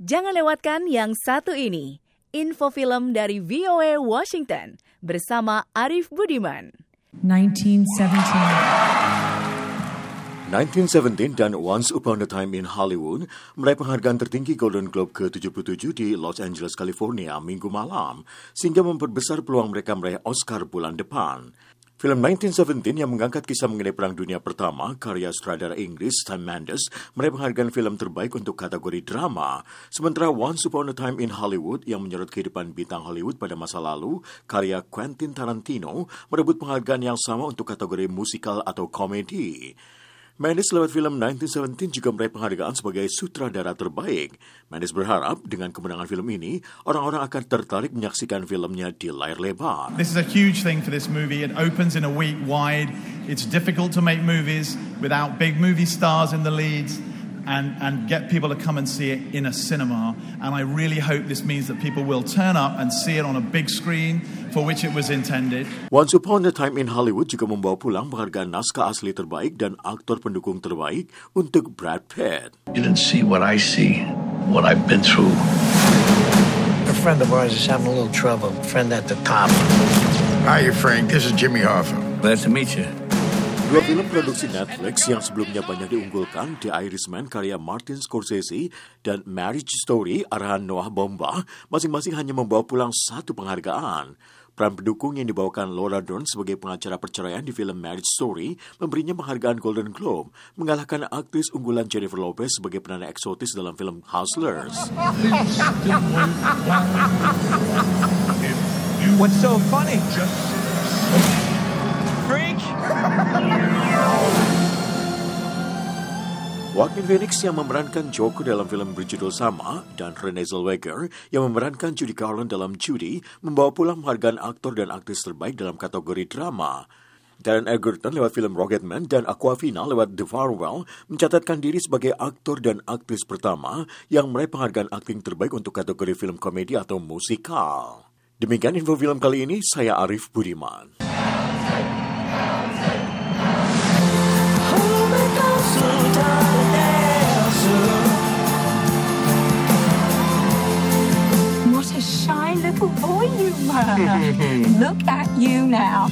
Jangan lewatkan yang satu ini. Info film dari VOA Washington bersama Arif Budiman. 1917. 1917 dan Once Upon a Time in Hollywood meraih penghargaan tertinggi Golden Globe ke-77 di Los Angeles, California minggu malam, sehingga memperbesar peluang mereka meraih Oscar bulan depan. Film 1917 yang mengangkat kisah mengenai Perang Dunia Pertama, karya sutradara Inggris Sam Mendes, meraih penghargaan film terbaik untuk kategori drama. Sementara Once Upon a Time in Hollywood yang menyorot kehidupan bintang Hollywood pada masa lalu, karya Quentin Tarantino, merebut penghargaan yang sama untuk kategori musikal atau komedi. Mendes lewat film 1917 juga meraih penghargaan sebagai sutradara terbaik. Mendes berharap dengan kemenangan film ini, orang-orang akan tertarik menyaksikan filmnya di layar lebar. This is a huge thing for this movie. It opens in a week wide. It's difficult to make movies without big movie stars in the leads. And, and get people to come and see it in a cinema. And I really hope this means that people will turn up and see it on a big screen for which it was intended. Once Upon a Time in Hollywood juga membawa pulang penghargaan naskah asli terbaik dan aktor pendukung terbaik untuk Brad Pitt. You didn't see what I see, what I've been through. A friend of ours is having a little trouble. A friend at the top. Hi, Frank. This is Jimmy Hoffa. Glad to meet you. Dua film produksi Netflix yang sebelumnya banyak diunggulkan, The Irishman karya Martin Scorsese dan Marriage Story arahan Noah Bomba, masing-masing hanya membawa pulang satu penghargaan. Peran pendukung yang dibawakan Laura Dern sebagai pengacara perceraian di film Marriage Story memberinya penghargaan Golden Globe, mengalahkan aktris unggulan Jennifer Lopez sebagai penanda eksotis dalam film Hustlers. What's so funny? Freak! Joaquin Phoenix yang memerankan Joker dalam film berjudul sama dan Renee Zellweger yang memerankan Judy Garland dalam Judy membawa pulang penghargaan aktor dan aktris terbaik dalam kategori drama. Darren Egerton lewat film Rocketman dan Aquafina lewat The Farewell mencatatkan diri sebagai aktor dan aktris pertama yang meraih penghargaan akting terbaik untuk kategori film komedi atau musikal. Demikian info film kali ini, saya Arif Budiman. Look at you now.